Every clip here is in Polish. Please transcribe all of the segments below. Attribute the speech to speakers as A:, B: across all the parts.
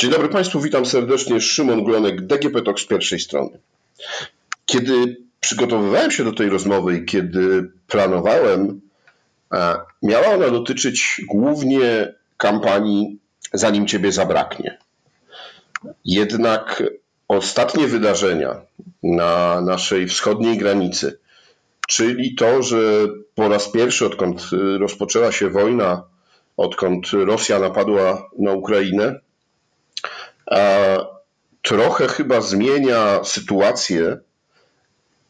A: Dzień dobry Państwu, witam serdecznie. Szymon Glonek, DGP Talk z pierwszej strony. Kiedy przygotowywałem się do tej rozmowy i kiedy planowałem, miała ona dotyczyć głównie kampanii Zanim Ciebie zabraknie. Jednak ostatnie wydarzenia na naszej wschodniej granicy, czyli to, że po raz pierwszy, odkąd rozpoczęła się wojna, odkąd Rosja napadła na Ukrainę, trochę chyba zmienia sytuację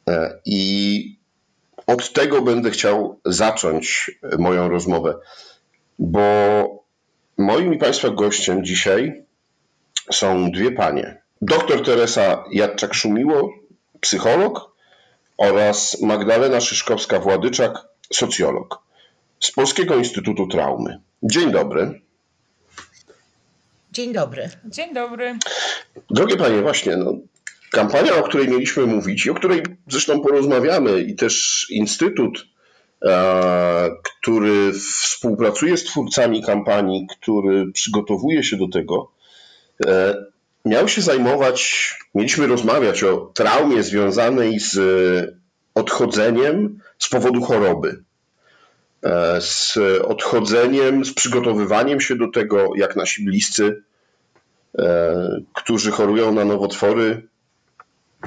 A: e, i od tego będę chciał zacząć moją rozmowę, bo moim i Państwa gościem dzisiaj są dwie panie. Doktor Teresa Jadczak-Szumiło, psycholog oraz Magdalena Szyszkowska-Władyczak, socjolog z Polskiego Instytutu Traumy. Dzień dobry.
B: Dzień dobry.
C: Dzień dobry.
A: Drogie panie, właśnie, no, kampania, o której mieliśmy mówić i o której zresztą porozmawiamy, i też Instytut, e, który współpracuje z twórcami kampanii, który przygotowuje się do tego, e, miał się zajmować, mieliśmy rozmawiać o traumie związanej z odchodzeniem z powodu choroby. E, z odchodzeniem, z przygotowywaniem się do tego, jak nasi bliscy, e, którzy chorują na nowotwory,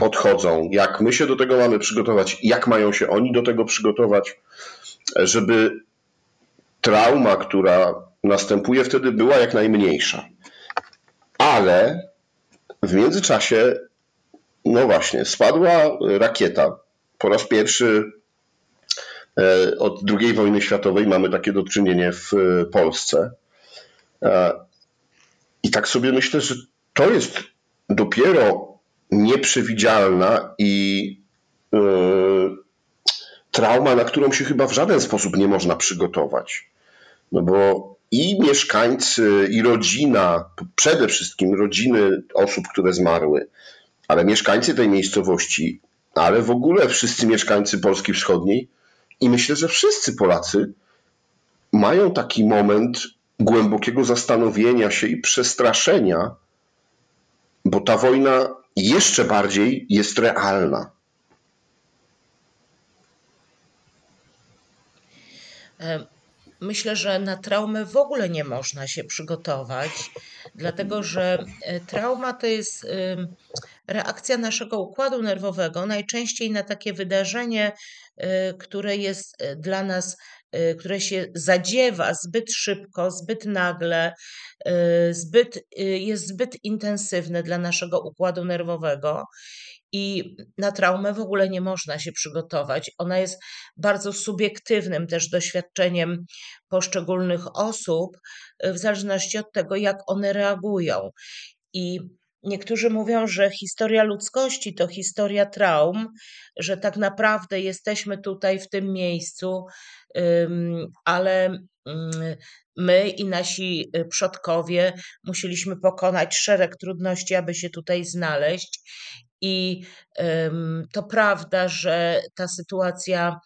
A: odchodzą, jak my się do tego mamy przygotować, jak mają się oni do tego przygotować, żeby trauma, która następuje wtedy, była jak najmniejsza. Ale w międzyczasie, no właśnie, spadła rakieta. Po raz pierwszy E, od II wojny światowej mamy takie do czynienia w e, Polsce. E, I tak sobie myślę, że to jest dopiero nieprzewidzialna i trauma, na którą się chyba w żaden sposób nie można przygotować. No bo i mieszkańcy, i rodzina, przede wszystkim rodziny osób, które zmarły, ale mieszkańcy tej miejscowości, ale w ogóle wszyscy mieszkańcy Polski Wschodniej i myślę, że wszyscy Polacy mają taki moment głębokiego zastanowienia się i przestraszenia, bo ta wojna jeszcze bardziej jest realna.
B: Myślę, że na traumę w ogóle nie można się przygotować, dlatego że e, trauma to jest reakcja naszego układu nerwowego, najczęściej na takie wydarzenie, e, które jest e, dla nas, które się zadziewa zbyt szybko, zbyt nagle, zbyt, jest zbyt intensywne dla naszego układu nerwowego i na traumę w ogóle nie można się przygotować. Ona jest bardzo subiektywnym też doświadczeniem poszczególnych osób, w zależności od tego, jak one reagują. I Niektórzy mówią, że historia ludzkości to historia traum, że tak naprawdę jesteśmy tutaj w tym miejscu, ale my i nasi przodkowie musieliśmy pokonać szereg trudności, aby się tutaj znaleźć. I to prawda, że ta sytuacja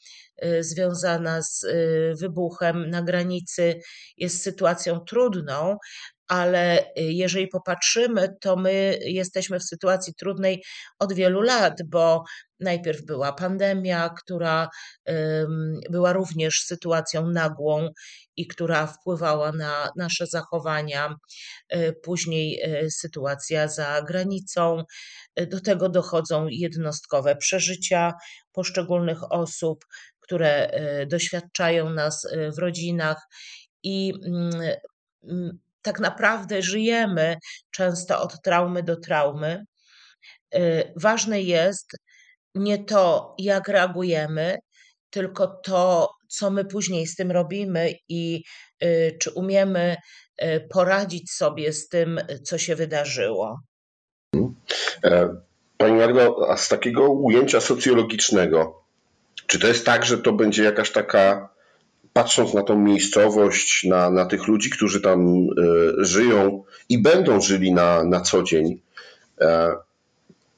B: y, związana z y, wybuchem na granicy jest sytuacją trudną, ale y, jeżeli popatrzymy, to my jesteśmy w sytuacji trudnej od wielu lat, bo najpierw była pandemia, która była również sytuacją nagłą i która wpływała na nasze zachowania, y, później y, sytuacja za granicą. Do tego dochodzą jednostkowe przeżycia poszczególnych osób, które doświadczają nas w rodzinach i mm, mm, tak naprawdę żyjemy często od traumy do traumy. Y, ważne jest nie to, jak reagujemy, tylko to, co my później z tym robimy i y, czy umiemy y, poradzić sobie z tym, co się wydarzyło.
A: E, pani Magdo, a z takiego ujęcia socjologicznego, czy to jest tak, że to będzie jakaś taka patrząc na tą miejscowość, na, na tych ludzi, którzy tam y, żyją i będą żyli na, na co dzień, e,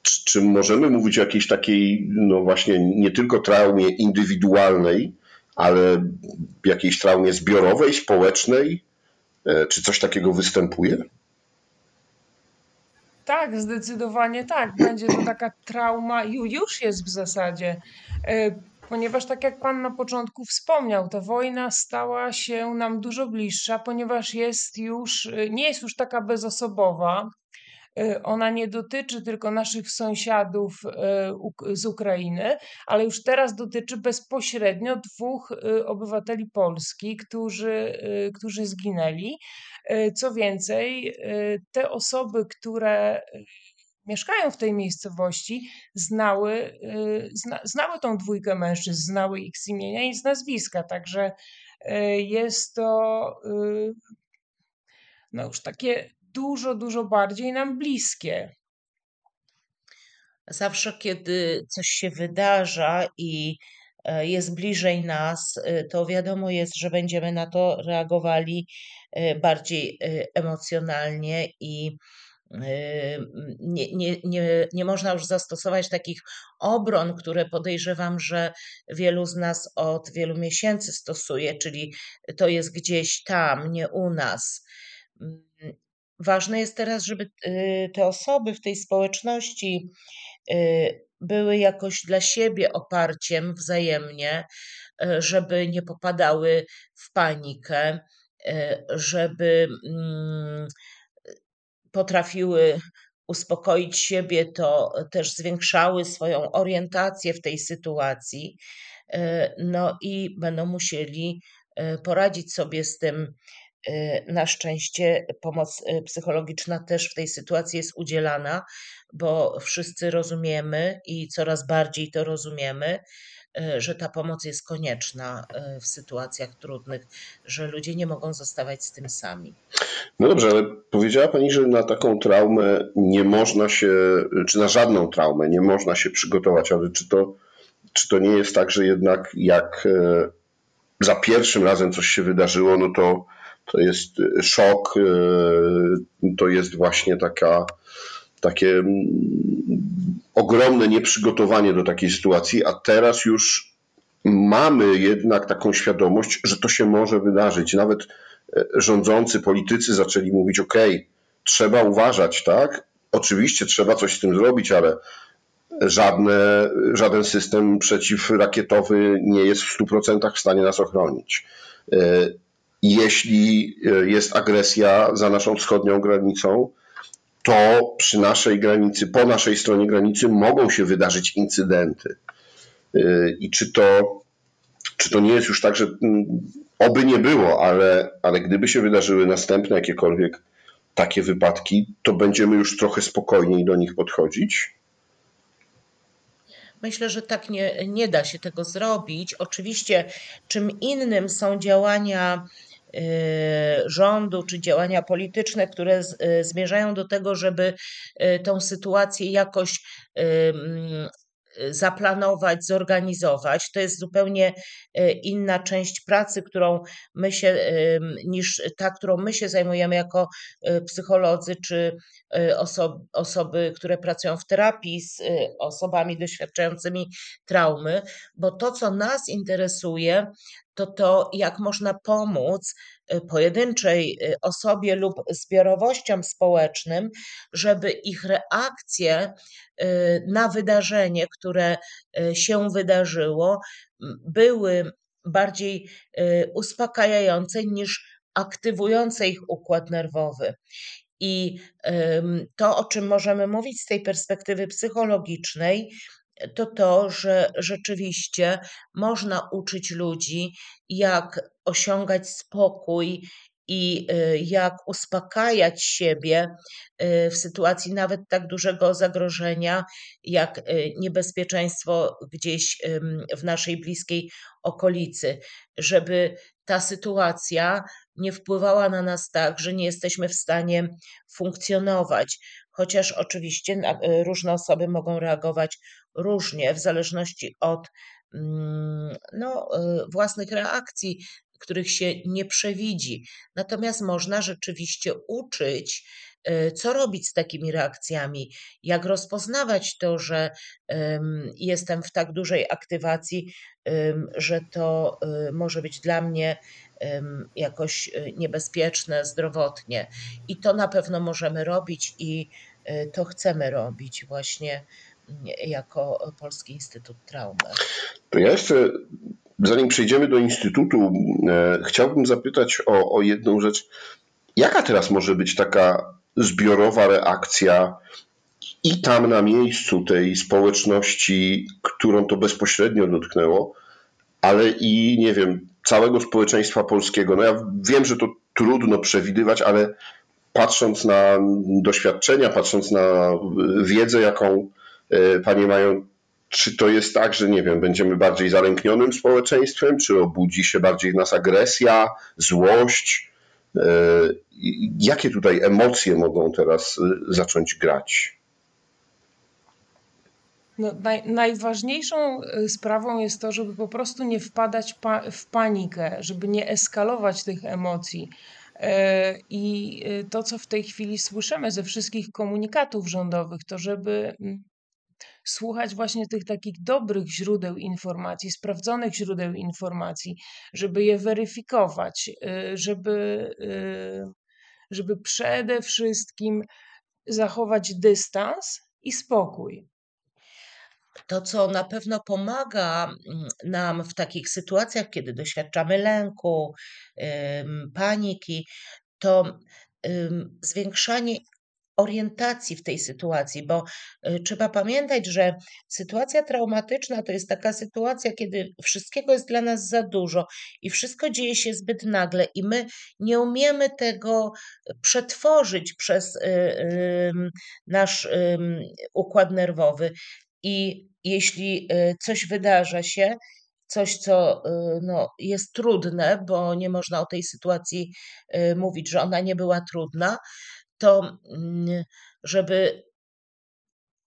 A: czy, czy, możemy mówić o jakiejś takiej, no właśnie, nie tylko traumie indywidualnej, ale jakiejś traumie zbiorowej, społecznej? E, czy coś takiego występuje?
C: Tak, zdecydowanie tak. Będzie to taka trauma, już jest w zasadzie. Ponieważ, tak jak Pan na początku wspomniał, ta wojna stała się nam dużo bliższa, ponieważ jest już, e, nie jest już taka bezosobowa. E, ona nie dotyczy tylko naszych sąsiadów z Ukrainy, ale już teraz dotyczy bezpośrednio dwóch obywateli Polski, którzy, którzy zginęli. Co więcej, te osoby, które mieszkają w tej miejscowości, znały, zna, znały tą dwójkę mężczyzn, znały ich z imienia i z nazwiska. Także jest to no już takie dużo, dużo bardziej nam bliskie.
B: Zawsze, kiedy coś się wydarza i e, jest bliżej nas, to wiadomo jest, że będziemy na to reagowali bardziej emocjonalnie i nie, nie, nie, nie można już zastosować takich obron, które podejrzewam, że wielu z nas od wielu miesięcy stosuje, czyli to jest gdzieś tam, nie u nas. Ważne jest teraz, żeby y, te osoby w tej społeczności y, były jakoś dla siebie oparciem wzajemnie, y, żeby nie popadały w panikę, żeby mm, potrafiły uspokoić siebie, to też zwiększały swoją orientację w tej sytuacji. No i będą musieli poradzić sobie z tym Y, na szczęście pomoc psychologiczna też w tej sytuacji jest udzielana, bo wszyscy rozumiemy i coraz bardziej to rozumiemy, że ta pomoc jest konieczna w sytuacjach trudnych, że ludzie nie mogą zostawać z tym sami.
A: No dobrze, ale powiedziała Pani, że na taką traumę nie można się, czy na żadną traumę nie można się przygotować, ale czy to, czy to nie jest tak, że jednak jak e, za pierwszym razem coś się wydarzyło, no to to jest szok, e, to jest właśnie taka, takie mm, ogromne nieprzygotowanie do takiej sytuacji, a teraz już mamy jednak taką świadomość, że to się może wydarzyć. Nawet e, rządzący, politycy zaczęli mówić: OK, trzeba uważać, tak? Oczywiście trzeba coś z tym zrobić, ale żadne, żaden system przeciwrakietowy nie jest w 100% w stanie nas ochronić. E, jeśli e, jest agresja za naszą wschodnią granicą, to przy naszej granicy, po naszej stronie granicy mogą się wydarzyć incydenty. E, I czy to, czy to nie jest już tak, że mm, oby nie było, ale, ale gdyby się wydarzyły następne jakiekolwiek takie wypadki, to będziemy już trochę spokojniej do nich podchodzić?
B: Myślę, że tak nie, nie da się tego zrobić. Oczywiście, czym innym są działania Y, rządu czy działania polityczne, które y, zmierzają do tego, żeby y, tą sytuację jakoś mm, zaplanować, zorganizować. To jest zupełnie inna część pracy, którą my się, niż ta, którą my się zajmujemy jako psycholodzy czy osoby, osoby, które pracują w terapii z osobami doświadczającymi traumy, bo to, co nas interesuje, to to, jak można pomóc y, pojedynczej y, osobie lub zbiorowościom społecznym, żeby ich reakcje y, na wydarzenie, które się wydarzyło, były bardziej uspokajające niż aktywujące ich układ nerwowy. I to, o czym możemy mówić z tej perspektywy psychologicznej, to to, że rzeczywiście można uczyć ludzi, jak osiągać spokój i y, jak uspokajać siebie y, w sytuacji nawet tak dużego zagrożenia, jak y, niebezpieczeństwo gdzieś w naszej bliskiej okolicy, żeby ta sytuacja nie wpływała na nas tak, że nie jesteśmy w stanie funkcjonować. Chociaż oczywiście różne osoby mogą reagować różnie w zależności od mm, no, własnych reakcji, których się nie przewidzi. Natomiast można rzeczywiście uczyć, y, co robić z takimi reakcjami, jak rozpoznawać to, że jestem w tak dużej aktywacji, że to y, może być dla mnie jakoś niebezpieczne zdrowotnie. I to na pewno możemy robić i to chcemy robić właśnie jako Polski Instytut Traumy.
A: To ja jeszcze, zanim przejdziemy do Instytutu, chciałbym zapytać o, o jedną rzecz. Jaka teraz może być taka zbiorowa reakcja i tam na miejscu tej społeczności, którą to bezpośrednio dotknęło, ale i nie wiem, całego społeczeństwa polskiego. No ja wiem, że to trudno przewidywać, ale patrząc na doświadczenia, patrząc na wiedzę, jaką e, panie mają, czy to jest tak, że nie wiem, będziemy bardziej zalęknionym społeczeństwem, czy obudzi się bardziej w nas agresja, złość? E, jakie tutaj emocje mogą teraz e, zacząć grać?
C: No, naj, najważniejszą y, sprawą jest to, żeby po prostu nie wpadać pa, w panikę, żeby nie eskalować tych emocji. E, I y, to, co w tej chwili słyszymy ze wszystkich komunikatów rządowych, to żeby mm, słuchać właśnie tych takich dobrych źródeł informacji, sprawdzonych źródeł informacji, żeby je weryfikować, y, żeby, żeby przede wszystkim zachować dystans i spokój.
B: To, co na pewno pomaga mm, nam w takich sytuacjach, kiedy doświadczamy lęku, paniki, to zwiększanie orientacji w tej sytuacji, bo y, trzeba pamiętać, że sytuacja traumatyczna to jest taka sytuacja, kiedy wszystkiego jest dla nas za dużo i wszystko dzieje się zbyt nagle, i my nie umiemy tego przetworzyć przez y, nasz układ nerwowy. I jeśli y, coś wydarza się, coś, co y, no, jest trudne, bo nie można o tej sytuacji y, mówić, że ona nie była trudna, to mm, żeby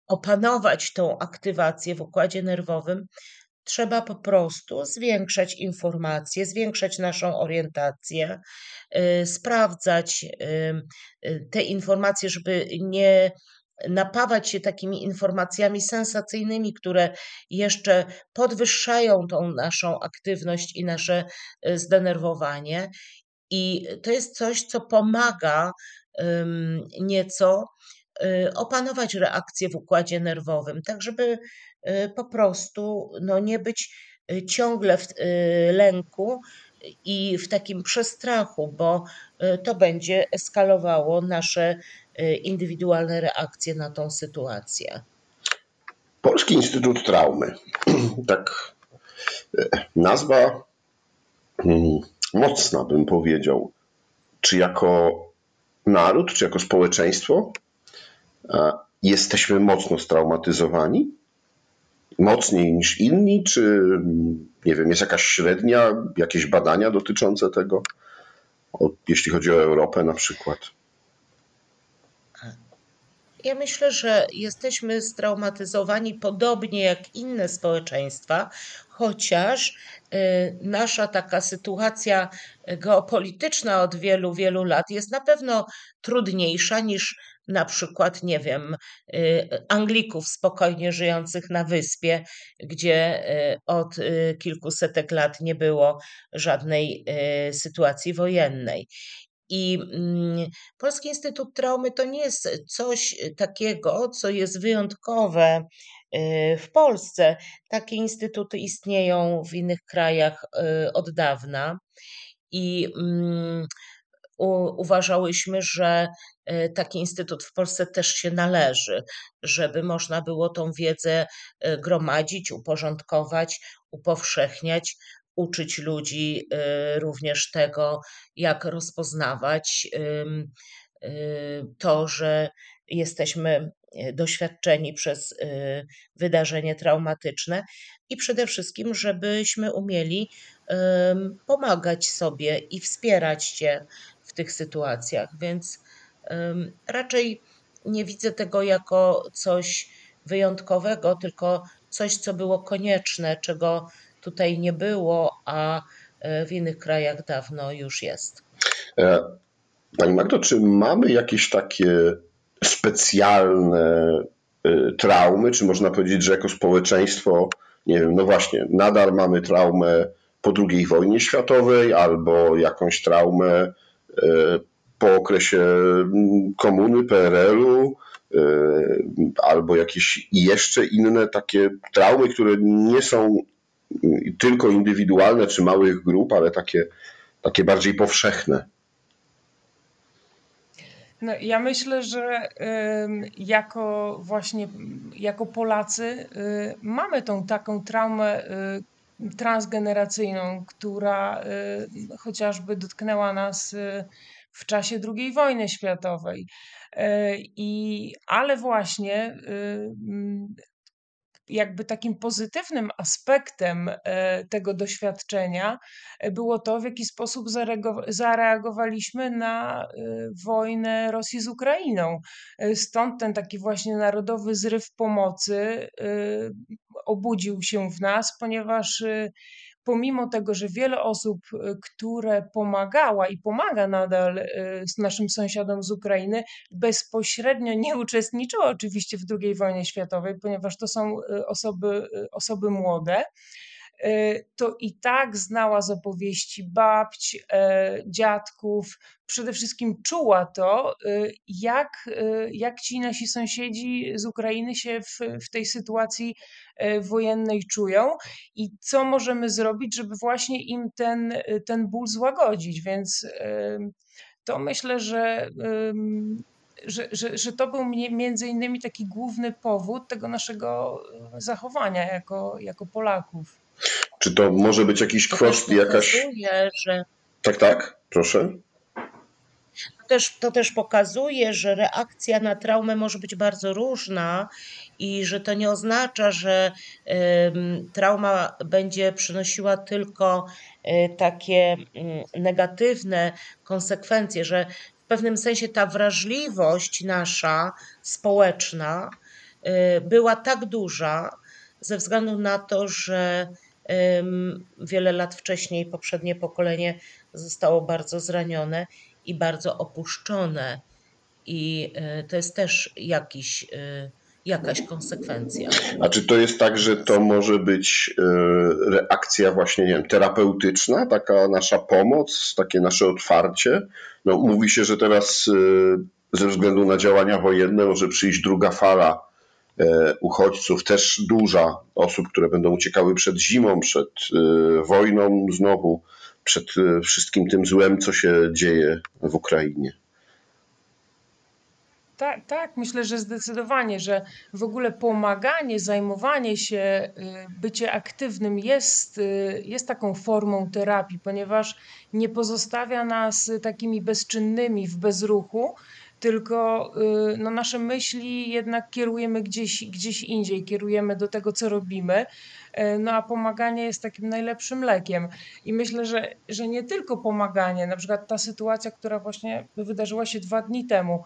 B: opanować tą aktywację w układzie nerwowym, trzeba po prostu zwiększać informacje, zwiększać naszą orientację, sprawdzać te informacje, żeby nie napawać się takimi informacjami sensacyjnymi, które jeszcze podwyższają tą naszą aktywność i nasze y, zdenerwowanie. I to jest coś, co pomaga nieco y, opanować reakcję w układzie nerwowym, tak żeby y, po prostu no, nie być ciągle w lęku i w takim przestrachu, bo to będzie eskalowało nasze Y, indywidualne reakcje na tą sytuację.
A: Polski Instytut Traumy. Tak, y, nazwa mm, mocna, bym powiedział. Czy jako naród, czy jako społeczeństwo jesteśmy mocno straumatyzowani? Mocniej niż inni, czy nie wiem, jest jakaś średnia, jakieś badania dotyczące tego, jeśli chodzi o Europę na przykład?
B: Ja myślę, że jesteśmy straumatyzowani podobnie jak inne społeczeństwa, chociaż y, nasza taka sytuacja geopolityczna od wielu, wielu lat jest na pewno trudniejsza niż na przykład, nie wiem, y, Anglików spokojnie żyjących na wyspie, gdzie y, od kilkusetek lat nie było żadnej sytuacji wojennej. I mm, Polski Instytut Traumy to nie jest coś takiego, co jest wyjątkowe y, w Polsce. Takie instytuty istnieją w innych krajach y, od dawna i mm, uważałyśmy, że y, taki instytut w Polsce też się należy, żeby można było tą wiedzę gromadzić, uporządkować, upowszechniać, uczyć ludzi y, również tego, jak rozpoznawać y, to, że jesteśmy y, doświadczeni przez wydarzenie traumatyczne i przede wszystkim, żebyśmy umieli pomagać sobie i wspierać się w tych sytuacjach. Więc raczej nie widzę tego jako coś wyjątkowego, tylko coś, co było konieczne, czego tutaj nie było, a e, w innych krajach dawno już jest.
A: E, pani Magdo, czy mamy jakieś takie specjalne e, traumy, czy można powiedzieć, że jako społeczeństwo, nie wiem, no właśnie, nadal mamy traumę po II wojnie światowej albo jakąś traumę po okresie mm, komuny, PRL-u, albo jakieś jeszcze inne takie traumy, które nie są tylko indywidualne czy małych grup, ale takie, takie bardziej powszechne.
C: No, ja myślę, że jako właśnie jako Polacy y, mamy tą taką traumę y, transgeneracyjną, która y, chociażby dotknęła nas w czasie II wojny światowej. I, ale właśnie jakby takim pozytywnym aspektem e, tego doświadczenia e, było to, w jaki sposób zareagowaliśmy na e, wojnę Rosji z Ukrainą. Stąd ten taki właśnie narodowy zryw pomocy obudził się w nas, ponieważ pomimo tego, że wiele osób, y, które pomagała i pomaga nadal y, z naszym sąsiadom z Ukrainy, bezpośrednio nie uczestniczyło oczywiście w II wojnie światowej, ponieważ to są y, osoby, osoby młode, to i tak znała z opowieści babć, e, dziadków, przede wszystkim czuła to, e, jak, jak ci nasi sąsiedzi z Ukrainy się w, w tej sytuacji wojennej czują i co możemy zrobić, żeby właśnie im ten, ten ból złagodzić. Więc to myślę, że że, że, że to był między innymi taki główny powód tego naszego zachowania jako, jako Polaków.
A: Czy to może być jakiś to koszt, jakaś...
B: że...
A: Tak, tak, proszę.
B: To też, to też pokazuje, że reakcja na traumę może być bardzo różna i że to nie oznacza, że y, trauma będzie przynosiła tylko y, takie y, negatywne konsekwencje, że w pewnym sensie ta wrażliwość nasza społeczna y, była tak duża ze względu na to, że wiele lat wcześniej poprzednie pokolenie zostało bardzo zranione i bardzo opuszczone. I e, to jest też jakiś, e, jakaś konsekwencja.
A: A czy to jest tak, że to może być e, reakcja właśnie, nie wiem, terapeutyczna, taka nasza pomoc, takie nasze otwarcie? No, mówi się, że teraz ze względu na działania wojenne może przyjść druga fala uchodźców, też duża osób, które będą uciekały przed zimą, przed e, wojną, znowu przed e, wszystkim tym złem, co się dzieje w Ukrainie.
C: Tak, tak, myślę, że zdecydowanie, że w ogóle pomaganie, zajmowanie się, bycie aktywnym jest, jest taką formą terapii, ponieważ nie pozostawia nas takimi bezczynnymi w bezruchu, tylko y, no, nasze myśli jednak kierujemy gdzieś, gdzieś indziej, kierujemy do tego, co robimy. E, no a pomaganie jest takim najlepszym lekiem. I myślę, że, że nie tylko pomaganie, na przykład ta sytuacja, która właśnie wydarzyła się dwa dni temu,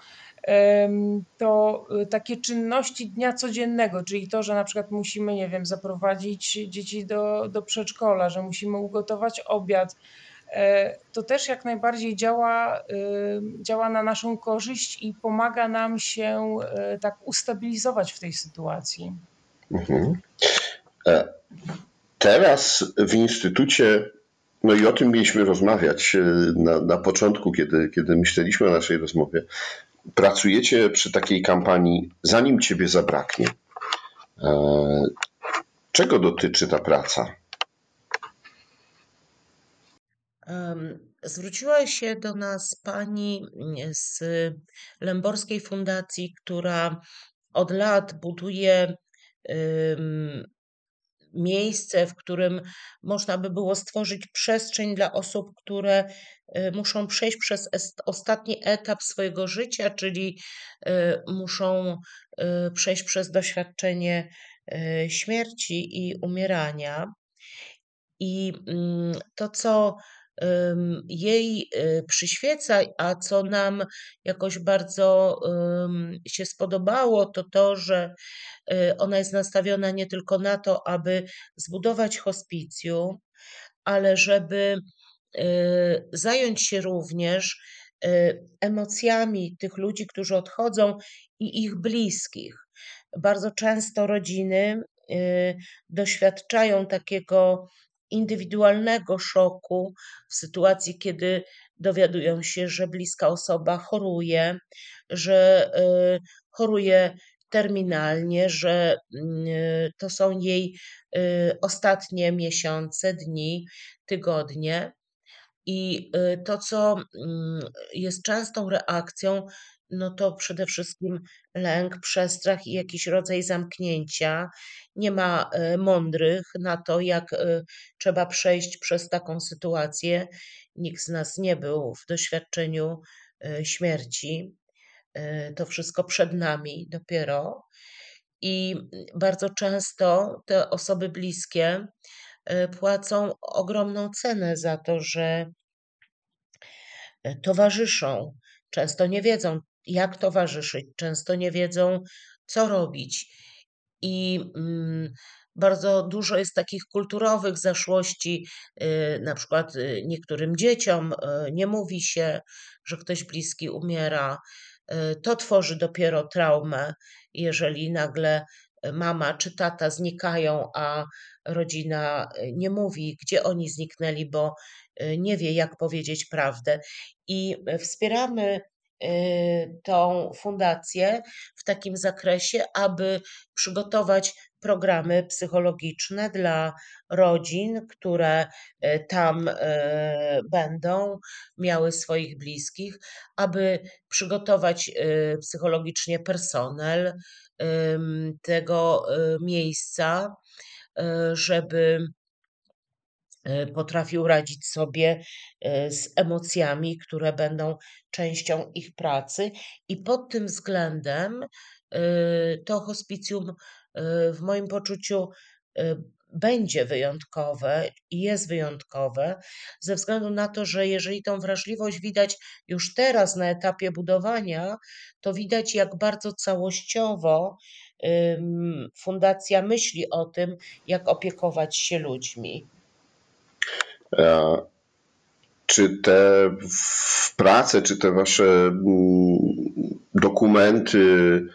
C: to y, takie czynności dnia codziennego, czyli to, że na przykład musimy, nie wiem, zaprowadzić dzieci do, do przedszkola, że musimy ugotować obiad, to też jak najbardziej działa, y, działa na naszą korzyść i pomaga nam się e, tak ustabilizować w tej sytuacji. Mhm.
A: E, teraz w Instytucie, no i o tym mieliśmy rozmawiać na, na początku, kiedy, kiedy myśleliśmy o naszej rozmowie, pracujecie przy takiej kampanii Zanim Ciebie zabraknie. Czego dotyczy ta praca?
B: Zwróciła się do nas pani mm, z Lęborskiej Fundacji, która od lat buduje miejsce, w którym można by było stworzyć przestrzeń dla osób, które y, muszą przejść przez ostatni etap swojego życia, czyli y, muszą y, przejść przez doświadczenie śmierci i umierania. I mm, to, co jej y, przyświeca, a co nam jakoś bardzo się spodobało, to to, że y, ona jest nastawiona nie tylko na to, aby zbudować hospicjum, ale żeby y, zająć się również emocjami tych ludzi, którzy odchodzą i ich bliskich. Bardzo często rodziny doświadczają takiego indywidualnego szoku w sytuacji, kiedy dowiadują się, że bliska osoba choruje, że y, choruje terminalnie, że mm, to są jej ostatnie miesiące, dni, tygodnie. I to, co mm, jest częstą reakcją, no to przede wszystkim lęk, przestrach i jakiś rodzaj zamknięcia. Nie ma e, mądrych na to, jak e, trzeba przejść przez taką sytuację. Nikt z nas nie był w doświadczeniu e, śmierci. To wszystko przed nami dopiero. I bardzo często te osoby bliskie płacą ogromną cenę za to, że towarzyszą. Często nie wiedzą, jak towarzyszyć, często nie wiedzą, co robić. I mm, bardzo dużo jest takich kulturowych zaszłości, y, na przykład y, niektórym dzieciom y, nie mówi się, że ktoś bliski umiera. To tworzy dopiero traumę, jeżeli nagle mama czy tata znikają, a rodzina nie mówi, gdzie oni zniknęli, bo nie wie, jak powiedzieć prawdę. I wspieramy tą fundację w takim zakresie, aby przygotować programy psychologiczne dla rodzin, które y, tam y, będą miały swoich bliskich, aby przygotować psychologicznie personel tego miejsca, żeby potrafił radzić sobie e, z emocjami, które będą częścią ich pracy, i pod tym względem e, to hospicjum w moim poczuciu będzie wyjątkowe i jest wyjątkowe, ze względu na to, że jeżeli tą wrażliwość widać już teraz na etapie budowania, to widać, jak bardzo całościowo fundacja myśli o tym, jak opiekować się ludźmi.
A: E, czy te prace, czy te wasze mm, dokumenty,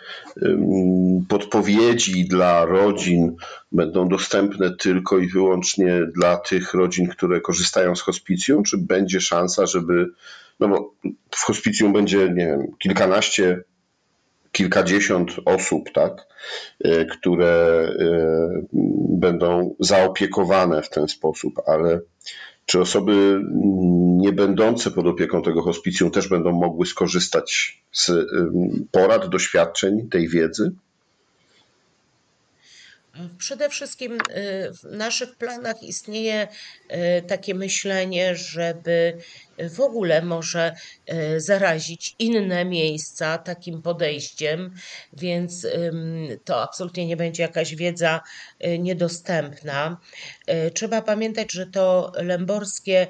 A: podpowiedzi dla rodzin będą dostępne tylko i wyłącznie dla tych rodzin, które korzystają z hospicjum? Czy będzie szansa, żeby. No bo w hospicjum będzie, nie wiem, kilkanaście, kilkadziesiąt osób, tak, e, które e, będą zaopiekowane w ten sposób, ale czy osoby nie będące pod opieką tego hospicjum też będą mogły skorzystać z porad, doświadczeń, tej wiedzy?
B: Przede wszystkim y, w naszych planach istnieje y, takie myślenie, żeby w ogóle może y, zarazić inne miejsca takim podejściem, więc to absolutnie nie będzie jakaś wiedza niedostępna. Trzeba pamiętać, że to lęborskie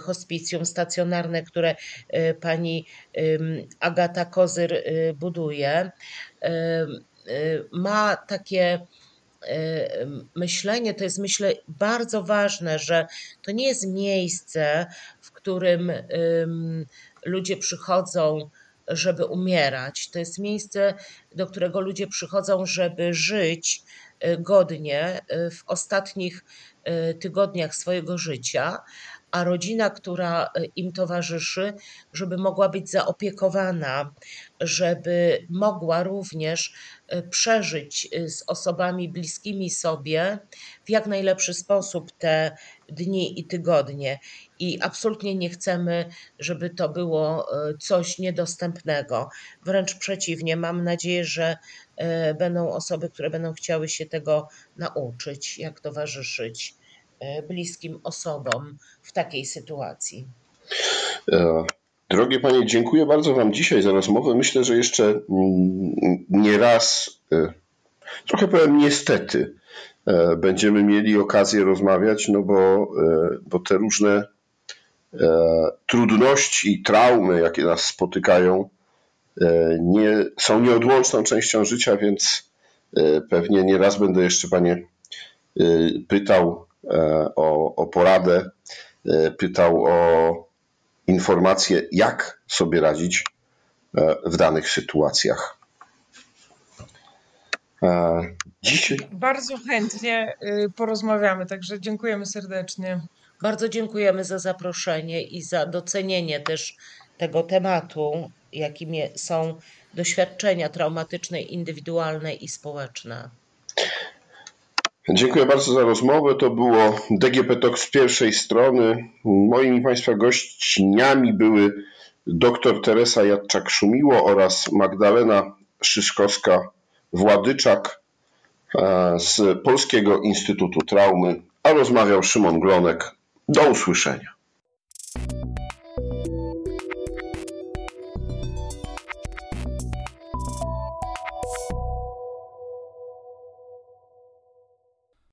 B: hospicjum stacjonarne, które pani Agata Kozyr buduje, ma takie myślenie to jest, myślę, bardzo ważne, że to nie jest miejsce, w którym ludzie przychodzą, żeby umierać. To jest miejsce, do którego ludzie przychodzą, żeby żyć y, godnie y, w ostatnich tygodniach swojego życia, a rodzina, która im towarzyszy, żeby mogła być zaopiekowana, żeby mogła również e, przeżyć e, z osobami bliskimi sobie w jak najlepszy sposób te dni i tygodnie. I absolutnie nie chcemy, żeby to było e, coś niedostępnego. Wręcz przeciwnie, mam nadzieję, że będą osoby, które będą chciały się tego nauczyć, jak towarzyszyć bliskim osobom w takiej sytuacji.
A: Drogie Panie, dziękuję bardzo Wam dzisiaj za rozmowę. Myślę, że jeszcze nie raz, e, trochę powiem niestety, e, będziemy mieli okazję rozmawiać, no bo, e, bo te różne trudności i traumy, jakie nas spotykają, nie, są nieodłączną częścią życia, więc pewnie nie raz będę jeszcze Panie pytał o, o poradę, pytał o informacje, jak sobie radzić e, w danych sytuacjach.
C: E, dzisiaj... Bardzo chętnie y, porozmawiamy, także dziękujemy serdecznie.
B: Bardzo dziękujemy za zaproszenie i za docenienie też tego tematu, jakim są doświadczenia traumatyczne, indywidualne i społeczne.
A: Dziękuję bardzo za rozmowę. To było DGP Talk z pierwszej strony. Moimi Państwa gościniami były dr Teresa Jadczak-Szumiło oraz Magdalena Szyszkowska-Władyczak e, z Polskiego Instytutu Traumy, a rozmawiał Szymon Glonek. Do usłyszenia.